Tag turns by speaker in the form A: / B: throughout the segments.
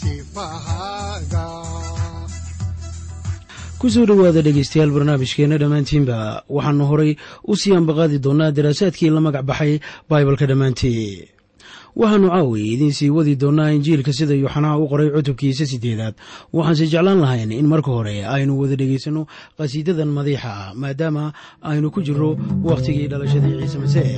A: sifahaaga ku
B: soo dhowaada dhegeystayaal barnaamijkeenna dhammaantiinba waxaanu horay u sii ambaqaadi doonnaa daraasaadkii la magac baxay baibalka dhammaantii waxaannu caawiye idiin sii wadi doonnaa injiilka sida yuuxanaa u qoray cutubkiisa siddeedaad waxaanse jeclaan lahayn in marka hore aynu wada dhegaysanno qhasiidadan madiixa ah maadaama aynu ku jirro wakhtigii dhalashadii ciise masiix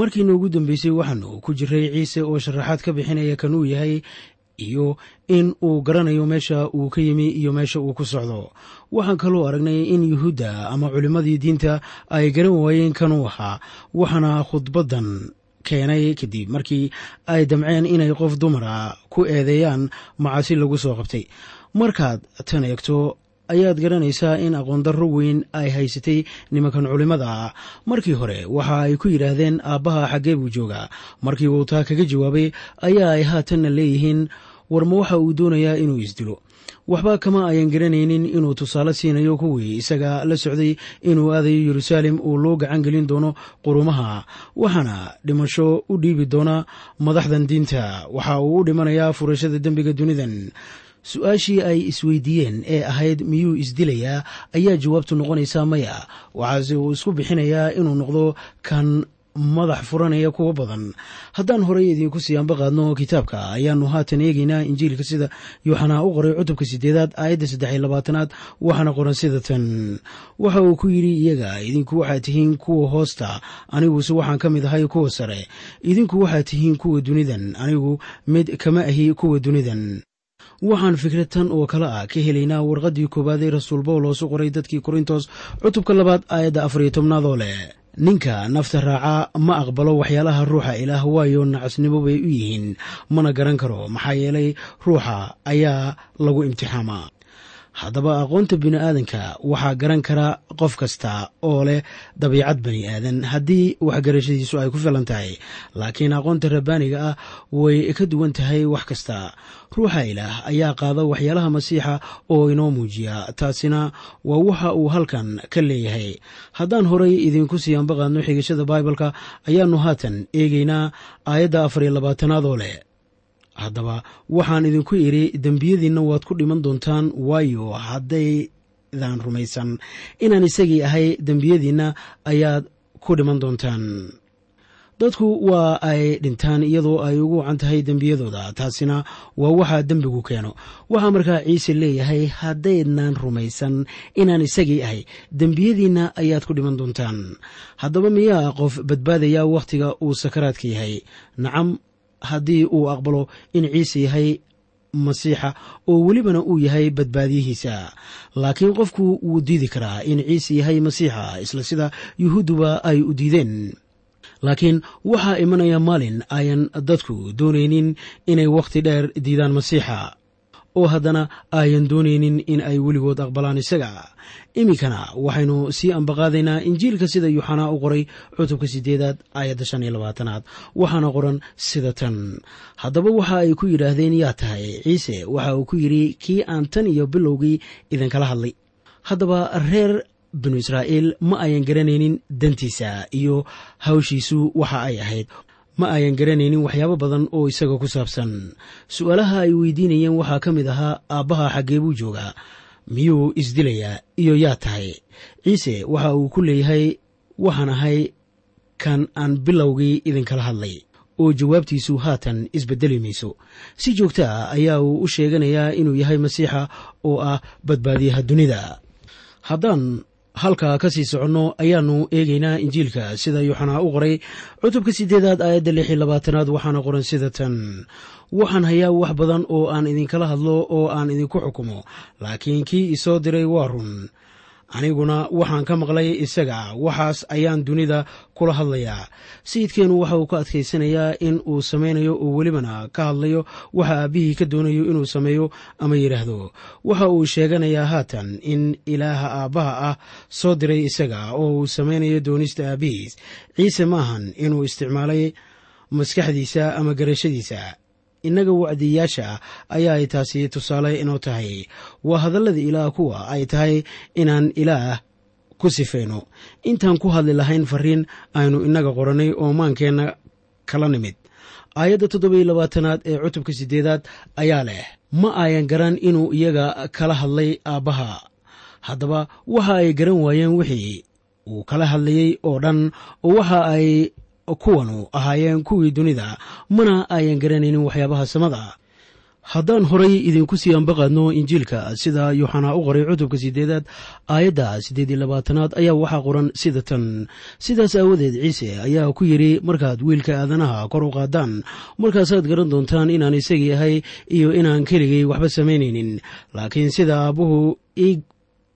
B: markiina ugu dambeysay waxaanu ku jiray ciise oo sharaxaad ka bixinaya kan uu yahay iyo in uu garanayo meesha uu ka yimi iyo meesha uu ku socdo. Waxaan kaloo aragnay in yuhuudda ama culimmadii diinta ay garan waayeen kanuu ahaa waxaana khudbaddan keenay kadib markii ay damceen inay qof dumara ku eedeeyaan macaasi lagu soo qabtay. Markaad tan eegto ayaad garanaysaa in aqoondarro weyn ay haysatay nimankan culimmada markii hore waxa ay ku yidhaahdeen aabbaha xaggee buu joogaa markii uu taa kaga jawaabay ayaa ay haatanna leeyihiin warma waxa uu doonayaa inuu isdilo. Waxba kama ayan garanaynin inuu tusaale siinayo kuwii isaga la socday inuu aadayo yeruusaalem uu loo gacan gelin doono qurumaha. Waxaana dhimasho u dhiibi doona madaxdan diinta. Waxa uu u dhimanayaa furashada dembiga dunidan su'aashii ay isweydiiyeen ee ahayd miyuu isdilayaa ayaa jawaabtu noqonaysaa maya. Waxaase uu isku bixinayaa inuu noqdo kan
C: madax furanaya kuwo badan. Haddaan horey idiinku sii ambaqaadno kitaabka ayaanu haatan eegeynaa injiilka sida yuuxanaa u qoray cutubka sideedaad aayadda saddex iyo labaatanaad waxaana qoran sida tan. Waxa uu ku yidhi iyaga idinku waxaad tihiin kuwa hoosta aniguse waxaan ka mid ahay kuwa sare. Idinku waxaad tihiin kuwa dunidan anigu mid kama ahi kuwa dunidan waxaan fikrad tan oo kale ah ka helaynaa warqaddii koowaad ee rasuul bawlos u qoray dadkii korintos cutubka labaad aayadda afar iyo tobnaad oo leh ninka nafta raaca ma aqbalo waxyaalaha ruuxa ilaah waayo nacasnimo bay u yihiin mana garan karo maxaa yeelay ruuxa ayaa lagu imtixaamaa haddaba aqoonta bini'aadanka waxaa garan kara qof kasta oo leh dabiicad bani aadan haddii waxgarashadiisu ay ku filan tahay laakiin aqoonta rabbaaniga ah way ka duwan tahay wax kasta. Ruuxa ilaah ayaa qaada waxyaalaha masiixa oo inoo muujiya taasina waa waxa uu halkan ka leeyahay. Haddaan horay idinku sii ambaqaadno xigashada baibalka ayaannu haatan eegeynaa aayadda afar iyo labaatanaad oo leh haddaba waxaan idinku idhi dembiyadiinna waad ku dhiman doontaan waayo haddaydan rumaysan. Inaan isagii ahay dembiyadiinna ayaad ku dhiman doontaan. Dadku waa ay dhintaan iyadoo ay ugu wacan tahay dembiyadooda. Taasina waa waxa dembigu keeno. Waxaa markaa ciise leeyahay haddaydnan rumaysan inaan isagii ahay dembiyadiinna ayaad ku dhiman doontaan. Haddaba miyaa qof badbaadaya wakhtiga uu sakaraadka yahay? Nacam haddii uu aqbalo in ciise yahay masiixa oo welibana uu yahay badbaadiyihiisa. Laakiin qofku wuu diidi karaa in ciise yahay masiixa isla sida yuhuudduba ay u diideen. Laakiin waxaa imanaya maalin ayan dadku doonaynin inay wakhti dheer diidaan masiixa oo haddana ayan doonaynin in ay weligood aqbalaan isaga. Iminkana waxaynu sii ambaqaadaynaa injiilka sida yuuxanaa u qoray cutubka sideedaad aayadda shan iyo labaatanaad. Waxaana qoran sida tan. Haddaba waxa ay ku yidhaahdeen yaa tahay ciise waxa uu ku yidhi kii aan tan iyo bilowgii idinkala hadlay. Haddaba reer binu israa'iil ma ayan garanaynin dantiisa iyo hawshiisu waxa ay ahayd ma ayan garanaynin waxyaabo badan oo isaga ku saabsan. Su'aalaha ay weydiinayeen waxaa ka mid ahaa aabbaha xaggee buu joogaa miyuu isdilayaa iyo yaa tahay. Ciise waxa uu ku leeyahay waxaan ahay kan aan bilowgii idinkala hadlay oo jawaabtiisu haatan isbedeli mayso. Si joogta ah ayaa uu u sheeganayaa inuu yahay masiixa oo ah badbaadiyaha dunida. Haddaan halkaa ka sii soconno ayaannu eegaynaa injiilka sida yuuxanaa u qoray cutubka sideedaad aayadda lix iyo labaatanaad waxaana qoran sida tan waxaan hayaa wax badan oo aan idinkala hadlo oo aan idinku xukumo laakiin kii isoo diray waa run aniguna waxaan ka maqlay isaga. Waxaas ayaan dunida kula hadlayaa. Sayidkeennu waxa uu ka adkaysanayaa in uu samaynayo oo welibana ka hadlayo waxa aabbihii ka doonayo inuu sameeyo ama yidhaahdo waxa uu sheeganayaa haatan in ilaaha aabbaha ah soo diray isaga oo uu samaynayo doonista aabbihiis. Ciise maahan inuu isticmaalay maskaxdiisa ama garashadiisa innaga wacdiyayaasha ah ayaa ay taasi tusaale inoo tahay. Waa hadallada ilaah kuwa ay tahay inaan ilaah ku sifayno. Intaan ku hadli lahayn fariin aynu innaga qorannay oo maankeenna kala nimid. Aayadda toddobiyo labaatanaad ee cutubka siddeedaad ayaa leh ma ayan garan inuu iyaga kala hadlay aabbaha. Haddaba waxa ay garan waayeen wixii uu kala hadlayey oo dhan oo waxa ay kuwanu ahaayeen kuwii dunida mana ayan garanaynin waxyaabaha samada. Haddaan horay idinku sii ambaqaadno injiilka sida yuuxanaa u qoray cutubka sideedaad aayadda siddeed iyo labaatanaad ayaa waxaa qoran sida tan. Sidaas aawadeed ciise ayaa ku yidhi markaad wiilka aadanaha kor u qaadaan markaasaad garan doontaan inaan isagii ahay iyo inaan keligay waxba samaynaynin. Laakiin sida aabbuhu ii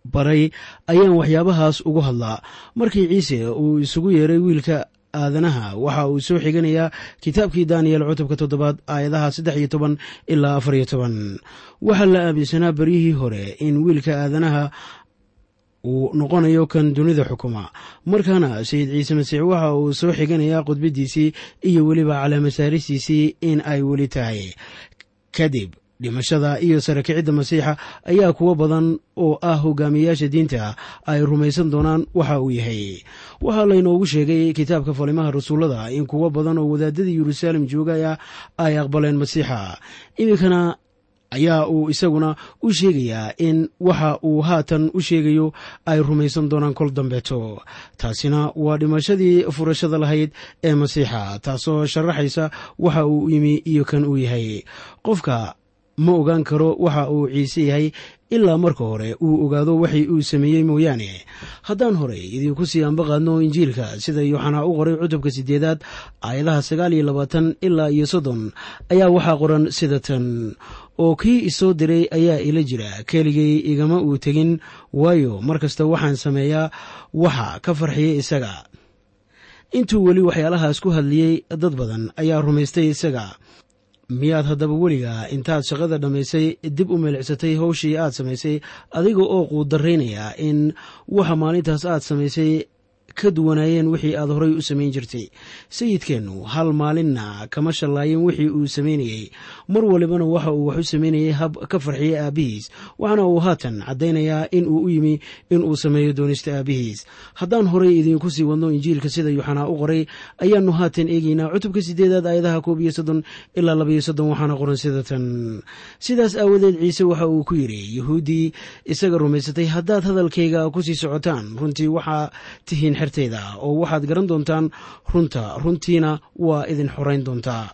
C: baray ayaan waxyaabahaas ugu hadlaa. Markii ciise uu isugu yeeray wiilka aadanaha. Waxa uu soo xiganayaa kitaabkii daniyel cutubka toddobaad aayadaha saddex iyo toban ilaa afar iyo toban. Waxaa la aaminsanaa beryihii hore in wiilka aadanaha uu noqonayo kan dunida xukuma. Markaana sayid ciise masiix waxa uu soo xiganayaa khudbadiisii iyo weliba calaamasaaristiisii in ay weli tahay. Kadib dhimashada iyo sare kicidda masiixa ayaa kuwo badan oo ah hogaamiyayaasha diinta ay rumaysan doonaan waxa uu yahay. Waxaa laynoogu sheegay kitaabka falimaha rasuullada in kuwo badan oo wadaadadii yeruusaalem joogaya ay aqbaleen masiixa. Iminkana ayaa uu isaguna u sheegayaa in waxa uu haatan u sheegayo ay rumaysan doonaan kol dambeeto taasina waa dhimashadii furashada lahayd ee masiixa taasoo sharaxaysa waxa uu yimi iyo kan uu yahay. Qofka ma ogaan karo waxa uu ciise yahay ilaa marka hore uu ogaado waxii uu sameeyey mooyaane. Haddaan horey idinku sii ambaqaadno injiilka sida yooxanaa u qoray cutubka sideedaad aayadaha sagaal iyo labaatan ilaa iyo soddon ayaa waxaa qoran sida tan. Oo kii isoo diray ayaa ila jira keligay igama uu tegin waayo mar kasta waxaan sameeyaa waxa ka farxiya isaga. Intuu weli waxyaalahaas ku hadliyey dad badan ayaa rumaystay isaga miyaad haddaba weligaa intaad shaqada dhammaysay dib u meelicsatay howshii aad samaysay adiga oo quudarraynaya in waxa maalintaas aad samaysay ka duwanaayeen wixii aad horay u samayn jirtay. Sayidkeennu hal maalinna kama shallaayeen wixii uu samaynayey mar walibana waxa uu wax u samaynayay hab ka farxiyay aabbihiis waxaana uu haatan caddaynayaa in uu u yimi in uu sameeyo doonista aabbihiis haddaan horay idiinku sii wadno injiilka sida yuuxanaa u qoray ayaannu haatan eegaynaa cutubka sideedaad aayadaha koob iyo soddon ilaa labaiyo soddon waxaana qoran sida sidaas aawadeed ciise waxa uu ku yidhi yuhuuddii isaga rumaysatay haddaad hadalkayga ku sii socotaan runtii waxaa tihiin xertayda oo waxaad garan doontaan runta runtiina waa idin xorayn doontaa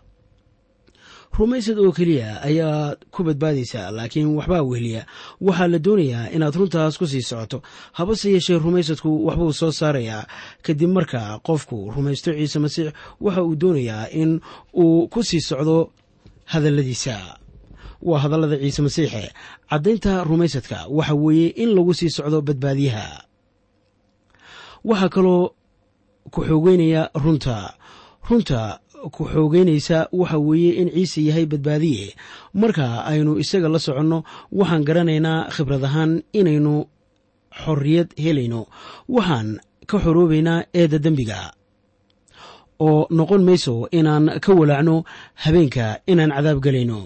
C: rumaysad oo keliya ayaad ku badbaadaysaa laakiin waxbaa wehliya waxaa la doonayaa inaad runtaas ku sii socoto. Habase yeeshee rumaysadku waxbuu soo saarayaa kadib marka qofku rumaysto ciise masiix waxa uu doonayaa in uu ku sii socdo hadalladiisa. Waa hadallada ciise masiixe. Caddaynta rumaysadka waxa weeye in lagu sii socdo badbaadiyaha waxaa kaloo ku xoogeynaya runta. Runta ku xoogeynaysa waxa weeye in ciise yahay badbaadiye. Marka aynu isaga la soconno waxaan garanaynaa khibrad ahaan inaynu xorriyad helayno. Waxaan ka xoroobaynaa eedda dembiga. Oo noqon mayso inaan ka walaacno habeenka inaan cadaab gelayno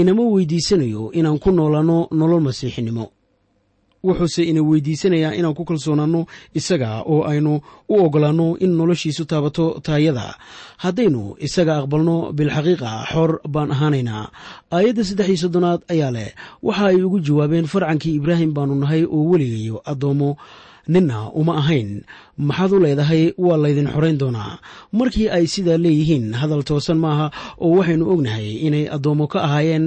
C: inama weydiisanayo inaan ku noolaanno nolol masiixinimo wuxuuse ina weydiisanayaa inaan ku kalsoonaanno isaga oo aynu u ogolaanno in noloshiisu taabato taayada. Haddaynu isaga aqbalno bilxaqiiqa xor baan ahaanaynaa. Aayadda saddex iyo soddonaad ayaa leh waxa ay ugu jawaabeen farcankii ibraahim baanu nahay oo weligayo addoommo ninna uma ahayn maxaad u leedahay? Waa laydin xorayn doonaa. Markii ay sidaa leeyihiin hadal toosan maaha oo waxaynu ognahay inay addoommo ka ahaayeen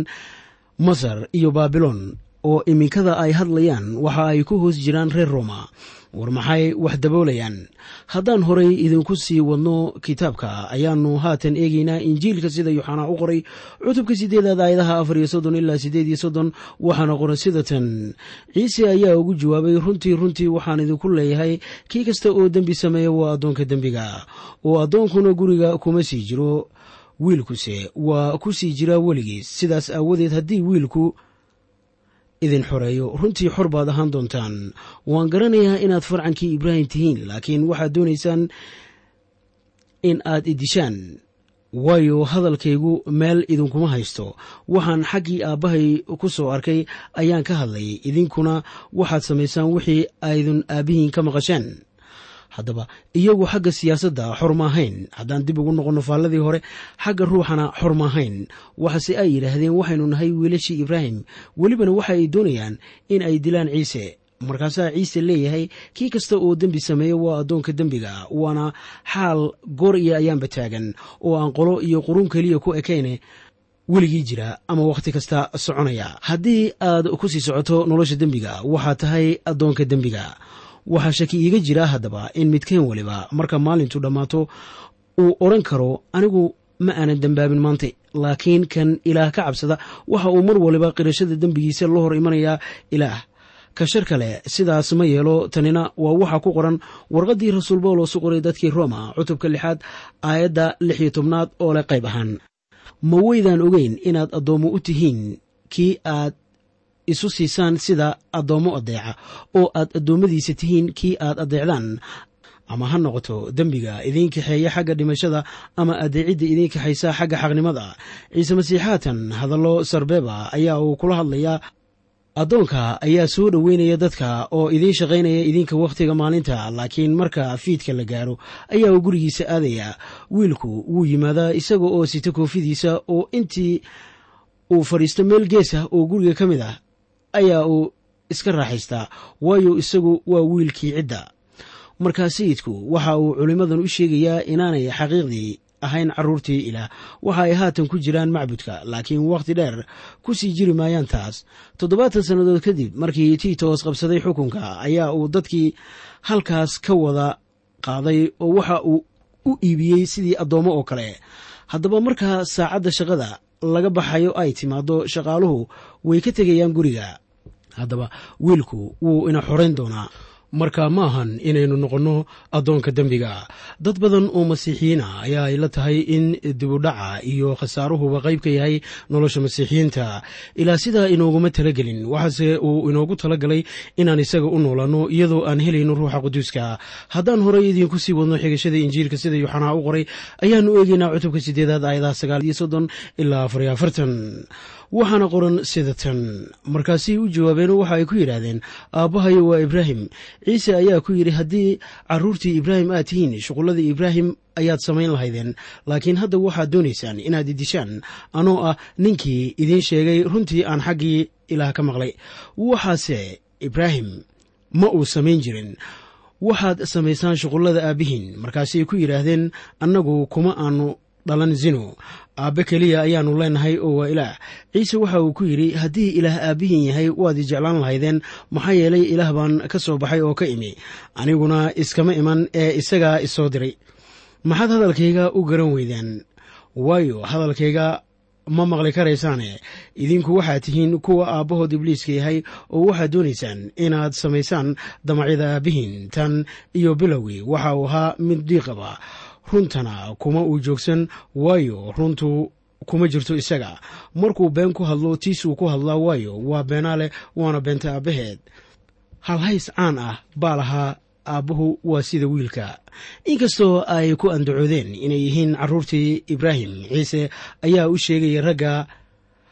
C: masar iyo baabilon oo iminkada ay hadlayaan waxa ay ku hoos jiraan reer roma war maxay wax daboolayaan? Haddaan horay idinku sii wadno kitaabka ayaannu haatan eegaynaa injiilka sida yuuxanaa u qoray cutubka sideedaad aayadaha afar iyo soddon ilaa sideed iyo soddon waxaana qoran sida tan. Ciise ayaa ugu jawaabay runtii runtii waxaan idinku leeyahay kii kasta oo dembi sameeya waa addoonka dembiga oo addoonkuna guriga kuma sii jiro wiilkuse waa ku sii jiraa weligiis sidaas aawadeed haddii wiilku idin xoreeyo. Runtii xor baad ahaan doontaan. Waan garanayaa inaad farcankii ibraahim tihiin laakiin waxaad doonaysaan in aad idishaan waayo hadalkaygu meel idinkuma haysto. Waxaan xaggii aabbahay ku soo arkay ayaan ka hadlay idinkuna waxaad samaysaan wixii aydun aabbihiin ka maqasheen haddaba iyagu xagga siyaasadda xor ma ahayn haddaan dib ugu noqonno faalladii hore xagga ruuxana xor ma ahayn waxase ay yidhaahdeen waxaynu nahay wiilashii ibraahim. Welibana waxa ay doonayaan in ay dilaan ciise. Markaasaa ciise leeyahay kii kasta oo dembi sameeya waa addoonka dembiga waana xaal goor iyo ayaanba taagan oo aan qolo iyo qurun keliya ku ekayne weligii jira ama wakhti kasta soconaya. Haddii aad ku sii socoto nolosha dembiga waxaa tahay addoonka dembiga waxaa shaki iiga jira haddaba in midkeen weliba marka maalintu dhammaato uu odhan karo anigu ma aanan dembaabin maanta laakiin kan ilaah ka cabsada waxa uu mar waliba qirashada dembigiisa la hor imanayaa ilaah. Ka shar kale sidaas ma yeelo tanina waa waxa ku qoran warqaddii rasuul bawlos u qoray dadkii roma cutubka lixaad aayadda lix iyo tobnaad oo leh qayb ahaan. Ma weydaan ogeyn inaad addoommo u tihiin kii aad isu siisaan sida addoommo adeeca oo aad addoommadiisa tihiin kii aad adeecdaan ama ha noqoto dembiga idiin kaxeeya xagga dhimashada ama adeecidda idiin kaxaysa xagga xaqnimada. Ciise masiixaatan hadallo sarbeeba ayaa uu kula hadlayaa. Addoonka ayaa soo dhoweynaya dadka oo idiin shaqaynaya idinka wakhtiga maalinta laakiin marka fiidka la gaaro ayaa uu gurigiisa aadaya. Wiilku wuu yimaadaa isaga oo sita koofidiisa oo intii uu fadhiisto meel gees ah oo guriga ka mid ah ayaa uu iska raaxaystaa. Waayo isagu waa wiilkii cidda. Markaa sayidku waxa uu culimmadan u sheegayaa inaanay xaqiiqdii ahayn carruurtii ilaah. Waxa ay haatan ku jiraan macbudka laakiin wakhti dheer ku sii jiri maayaan taas. Toddobaatan sannadood kadib markii tiitos qabsaday xukunka ayaa uu dadkii halkaas ka wada qaaday oo waxa uu u iibiyey sidii addoommo oo kale. Haddaba markaa saacadda shaqada laga baxayo ay timaaddo shaqaaluhu way ka tegayaan guriga. Haddaba wiilku wuu ina xorayn doonaa marka ma ahan inaynu noqonno addoonka dembiga. Dad badan oo masiixiyiin ah ayaa ay la tahay in dibudhaca iyo khasaaruhuba qayb ka yahay nolosha masiixiyiinta. Ilaa sidaa inooguma talagelin waxaase uu inoogu talagalay inaan isaga u noolanno iyadoo aan helayno ruuxa quduuska. Haddaan horey idiinku sii wadno xigashada injiilka sida yuuxanaa u qoray ayaannu eegaynaa cutubka sideedaad aayadaha sagaal iyo soddon ilaa afar iyo afartan waxaana qoran sida tan markaasay u jawaabeen waxa ay ku yidhaahdeen aabbahayo waa ibraahim. Ciise ayaa ku yidhi haddii carruurtii ibraahim aad tihiin shuqulladii ibraahim ayaad samayn lahaydeen. Laakiin hadda waxaad doonaysaan inaad idishaan anoo ah ninkii idiin sheegay runtii aan xaggii ilaah ka maqlay. Waxaase ibraahim ma uu samayn jirin. Waxaad samaysaan shuqullada aabbihiin markaasay ku yidhaahdeen annagu kuma aanu dhalan zino aabbe keliya ayaannu leenahay oo waa ilaah. Ciise waxa uu ku yidhi haddii ilaah aabbihiin yahay waad i jeclaan lahaydeen. Maxaa yeelay ilaah baan ka soo baxay oo ka imi. Aniguna iskama iman ee isagaa isoo diray. Maxaad hadalkayga u garan weydaan waayo hadalkayga ma maqli karaysaane. Idinku waxaad tihiin kuwa aabbahood ibliiska yahay oo waxaad doonaysaan inaad samaysaan damacyada aabbihiin tan iyo bilowgii. Waxa uu ahaa mid diiqaba runtana kuma uu joogsan waayo runtu kuma jirto isaga. Markuu been ku hadlo tiisuu ku hadlaa waayo waa beenaaleh waana beenta aabbaheed halhays caan ah baa lahaa aabbuhu waa sida wiilka. Inkastoo ay ku andacoodeen inay yihiin carruurtii ibraahim ciise ayaa u sheegaya ragga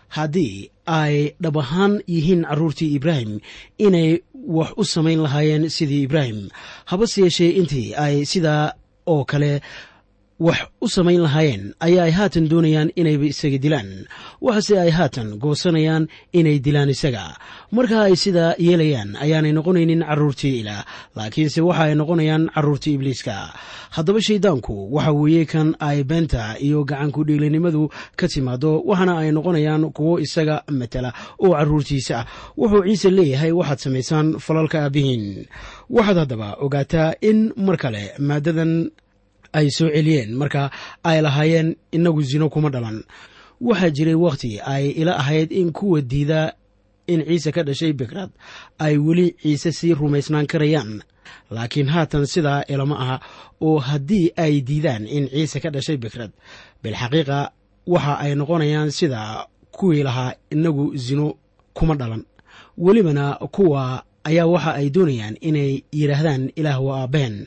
C: haddii ay dhab ahaan yihiin carruurtii ibraahim inay wax u samayn lahaayeen sidii ibraahim. Habase yeeshee intii ay sidaa oo kale wax u samayn lahaayeen ayaa ay haatan doonayaan inayba isaga dilaan. Waxase ay haatan goosanayaan inay dilaan isaga. Marka ay sidaa yeelayaan ayaanay noqonaynin carruurtii ilaah laakiinse waxa ay noqonayaan carruurtii ibliiska. Haddaba shayddaanku waxa weeye kan ay beenta iyo gacanku dhiilinimadu ka timaado waxaana ay noqonayaan kuwo isaga matala oo carruurtiisa ah. Wuxuu ciise leeyahay waxaad samaysaan falalka aabbihiin waxaad haddaba ogaataa in mar kale maadadan ay soo celiyeen. Marka ay lahaayeen inagu zino kuma dhalan. Waxaa jiray wakhti ay ila ahayd in kuwa diida in ciise ka dhashay bikrad ay weli ciise sii rumaysnaan karayaan. Laakiin haatan sidaa ilama aha oo haddii ay diidaan in ciise ka dhashay bikrad bilxaqiiqa waxa ay noqonayaan sida kuwii lahaa inagu zino kuma dhalan. Welibana kuwa ayaa waxa ay doonayaan inay yidhaahdaan ilaah waa aabbaheen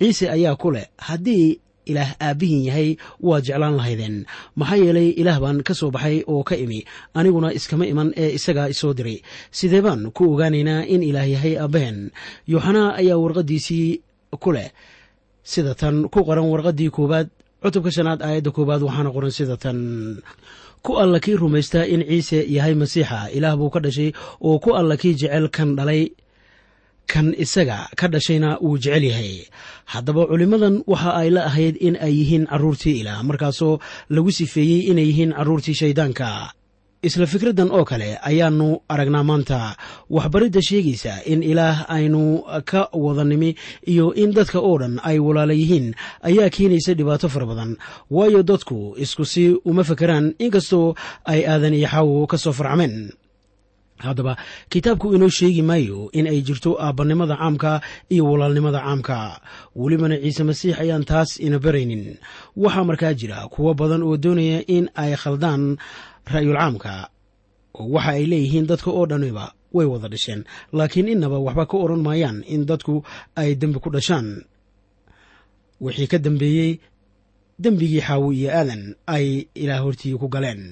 C: ciise ayaa ku leh haddii ilaah aabbihiin yahay waad jeclaan lahaydeen. Maxaa yeelay ilaah baan ka soo baxay oo ka imi. Aniguna iskama iman ee isagaa isoo diray. Sidee baan ku ogaanaynaa in ilaah yahay aabbaheen yooxanaa ayaa warqaddiisii ku leh. Sida tan ku qoran warqaddii koowaad cutubka shanaad aayadda koowaad waxaana qoran sida tan. Ku alla kii rumaystaa in ciise yahay masiixa. Ilaah buu ka dhashay oo ku alla kii jecel kan dhalay kan isaga ka dhashayna wuu jecel yahay. Haddaba culimmadan waxa ay la ahayd in ay yihiin carruurtii ilaah markaasoo lagu sifeeyey inay yihiin carruurtii shayddaanka isla fikraddan oo kale ayaannu aragnaa maanta waxbaridda sheegaysa in ilaah aynu ka wada nimi iyo in dadka oo dhan ay walaala yihiin ayaa keenaysa dhibaato fara badan. Waayo dadku isku si uma fakeraan inkastoo ay aadan iyo xaawo ka soo farcmeen haddaba kitaabku inoo sheegi maayo in ay jirto aabbanimada caamka iyo walaalnimada caamka. Welibana ciise masiix ayaan taas ina baraynin. Waxaa markaa jira kuwo badan oo doonaya in ay khaldaan ra'yul caamka. Oo waxa ay leeyihiin dadka oo dhaniba way wada dhasheen laakiin innaba waxba ka odhan maayaan in dadku ay dembi ku dhashaan. Wixii ka dambeeyey dembigii xaawi iyo aadan ay ilaah hortii ku galeen.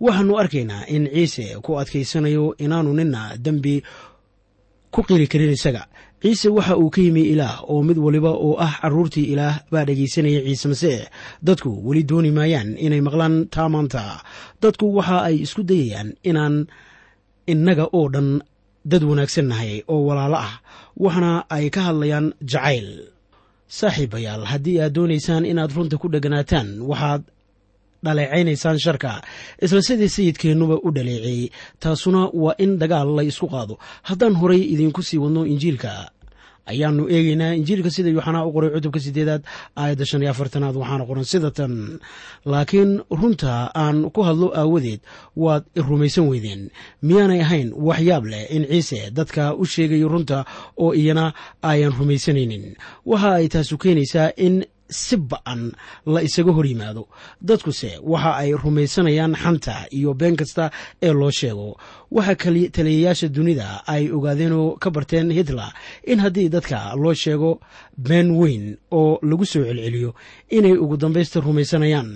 C: Waxaannu arkaynaa in ciise ku adkaysanayo inaanu nina dembi ku qiri karin isaga. Ciise waxa uu ka yimi ilaah oo mid waliba oo ah carruurtii ilaah baa dhegaysanaya ciise masiix. Dadku weli dooni maayaan inay maqlaan taa maanta. Dadku waxa ay isku dayayaan inaan innaga oo dhan dad wanaagsan nahay oo walaalo ah. Waxna ay ka hadlayaan jacayl saaxiibayaal haddii aad doonaysaan inaad runta ku dheganaataan waxaad dhaleecaynaysaan sharka. Isla sidii sayidkeennuba u dhaleeceeyey taasuna waa in dagaal la isku qaado. Haddaan horay idiinku sii wadno injiilka ayaanu eegeynaa injiilka sida yuuxanaa u qoray cutubka sideedaad aayadda shan iyo afartanaad waxaana qoran sida tan. Laakiin runta aan ku hadlo aawadeed waad rumaysan weydeen. Miyaanay ahayn waxyaab leh in ciise dadka u sheegayo runta oo iyana ayan rumaysanaynin waxa ay taasu keenaysaa in si ba'an la isaga hor yimaado. Dadkuse waxa ay rumaysanayaan xanta iyo been kasta ee loo sheego. Waxa taliyayaasha dunida ay ogaadeenoo ka barteen hitler in haddii dadka loo sheego been weyn oo lagu soo celceliyo inay ugu dambaysta rumaysanayaan.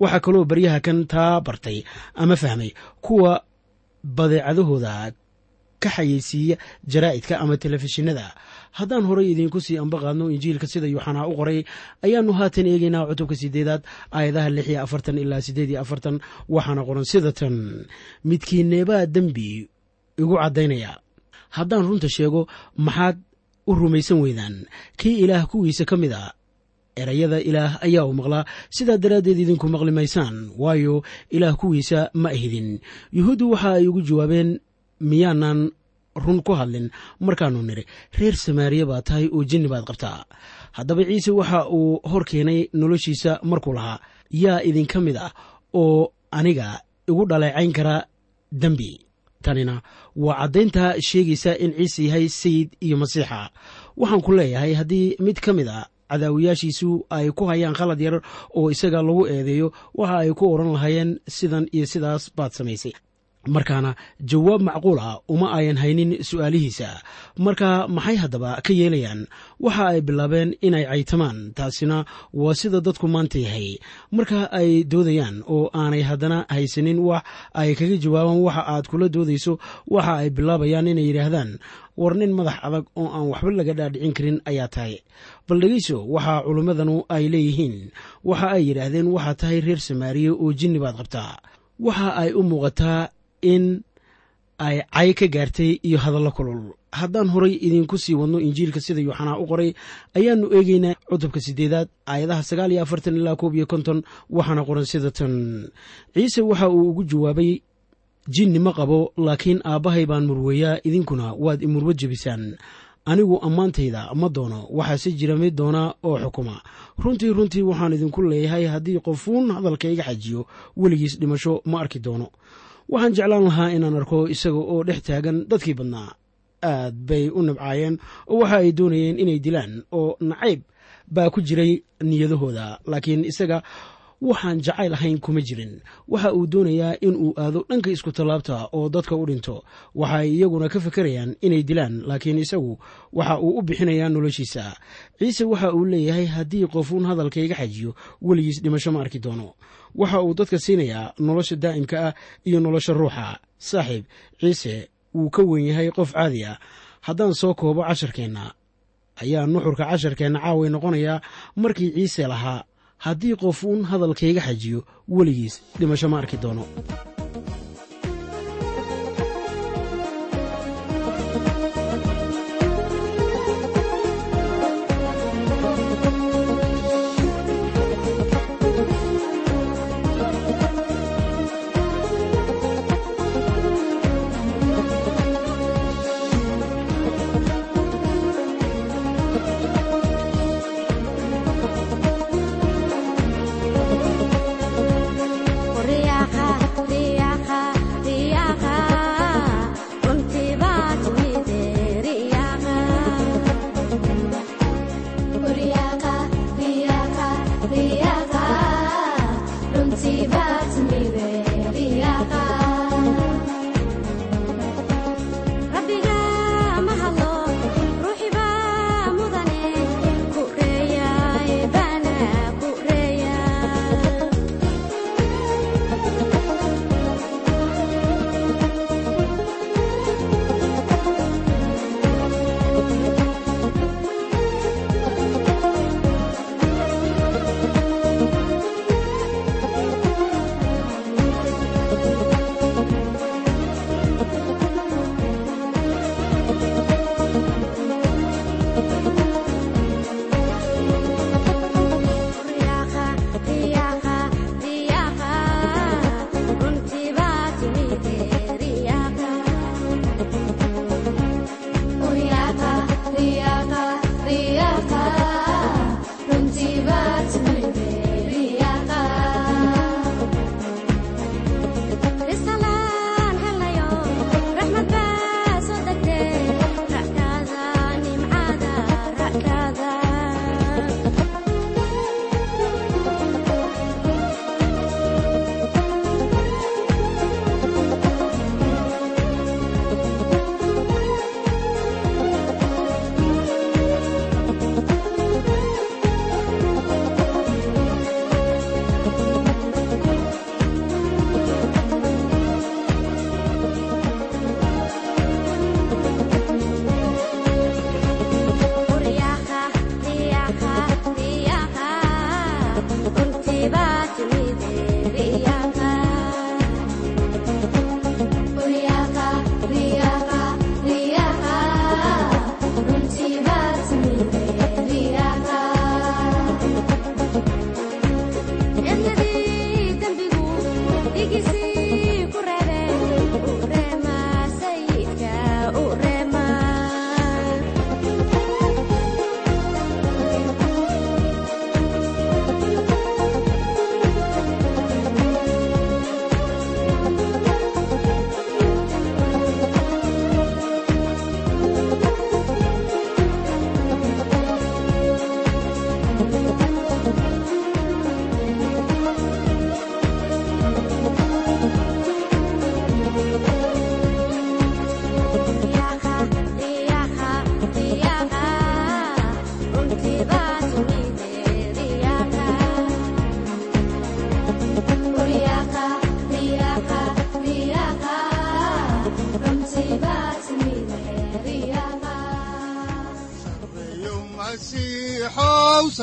C: Waxaa kaloo baryaha kan taa bartay ama fahmay kuwa badeecadahooda ka xayeysiiya jaraa'idka ama telefishinada haddaan horay idiinku sii amba qaadno injiilka sida yuuxanaa u qoray ayaannu haatan eegaynaa cutubka sideedaad aayadaha lix iyo afartan ilaa siddeed iyo afartan waxaana qoran sida tan. Midkiineebaa dembi igu caddaynaya. Haddaan runta sheego maxaad u rumaysan weydaan? Kii ilaah kuwiisa ka mid a erayada ilaah ayaa u maqlaa. Sidaa daraaddeed idinku maqli maysaan waayo ilaah kuwiisa ma ahidin yuhuuddu waxa ay ugu jawaabeen miyaanan run ku hadlin. Markaanu nidhi reer samaariya baa tahay oo jinni baad qabtaa. Haddaba ciise waxa uu hor keenay noloshiisa markuu lahaa yaa idinka mid ah oo aniga igu dhaleecayn kara dembi tanina waa caddaynta sheegaysa in ciise yahay sayid iyo masiixa. Waxaan ku leeyahay haddii mid ka mid a cadaawiyaashiisu ay ku hayaan khalad yar oo isaga lagu eedeeyo waxa ay ku odhan lahaayeen sidan iyo sidaas baad samaysay markaana jawaab macquul ah uma ayan haynin su'aalihiisa. Marka maxay haddaba ka yeelayaan? Waxa ay bilaabeen inay caytamaan taasina waa sida dadku maanta yahay. Marka ay doodayaan oo aanay haddana haysanin wax ay kaga jawaabaan waxa aad kula doodayso waxa ay bilaabayaan inay yidhaahdaan war nin madax adag oo aan waxba laga dhaadhicin karin ayaa tahay. Bal dhegeyso waxaa culimmadanu ay leeyihiin waxa ay yidhaahdeen waxaa tahay reer samaariya oo jinni baad qabtaa. Waxa ay u muuqataa in ay cay ka gaartay iyo hadallo kulul. Haddaan horay idinku sii wadno injiilka sida yuuxanaa u qoray ayaannu eegeynaa cutubka sideedaad aayadaha sagaal iyo afartan ilaa koob iyo konton waxaana qoran sida tan. Ciise waxa uu ugu jawaabay jinni ma qabo laakiin aabbahay baan murweeyaa idinkuna waad imurwo jebisaan. Anigu ammaantayda ma doono waxaase jira mid doona oo xukuma. Runtii runtii waxaan idinku leeyahay haddii qofuun hadalka iga xajiyo weligiis dhimasho ma arki doono waxaan jeclaan lahaa inaan arko isaga oo dhex taagan dadkii badnaa. Aad bay u nabcaayeen oo waxa ay doonayeen inay dilaan oo nacayb baa ku jiray niyadahooda. Laakiin isaga waxaan jacayl ahayn kuma jirin. Waxa uu doonayaa in uu aado dhanka isku tallaabta oo dadka u dhinto. Waxa ay iyaguna ka fekerayaan inay dilaan laakiin isagu waxa uu u bixinayaa noloshiisa. Ciise waxa uu leeyahay haddii qofuun hadalka iga xajiyo weligiis dhimasho ma arki doono. Waxa uu dadka siinayaa nolosha daa'imka ah iyo nolosha ruuxa. Saaxiib ciise wuu ka wen yahay qof caadi ah. Haddaan soo koobo casharkeenna ayaa nuxurka casharkeenna caaway noqonayaa markii ciise lahaa haddii qof uun hadalkayga xajiyo weligiis dhimasho ma arki doono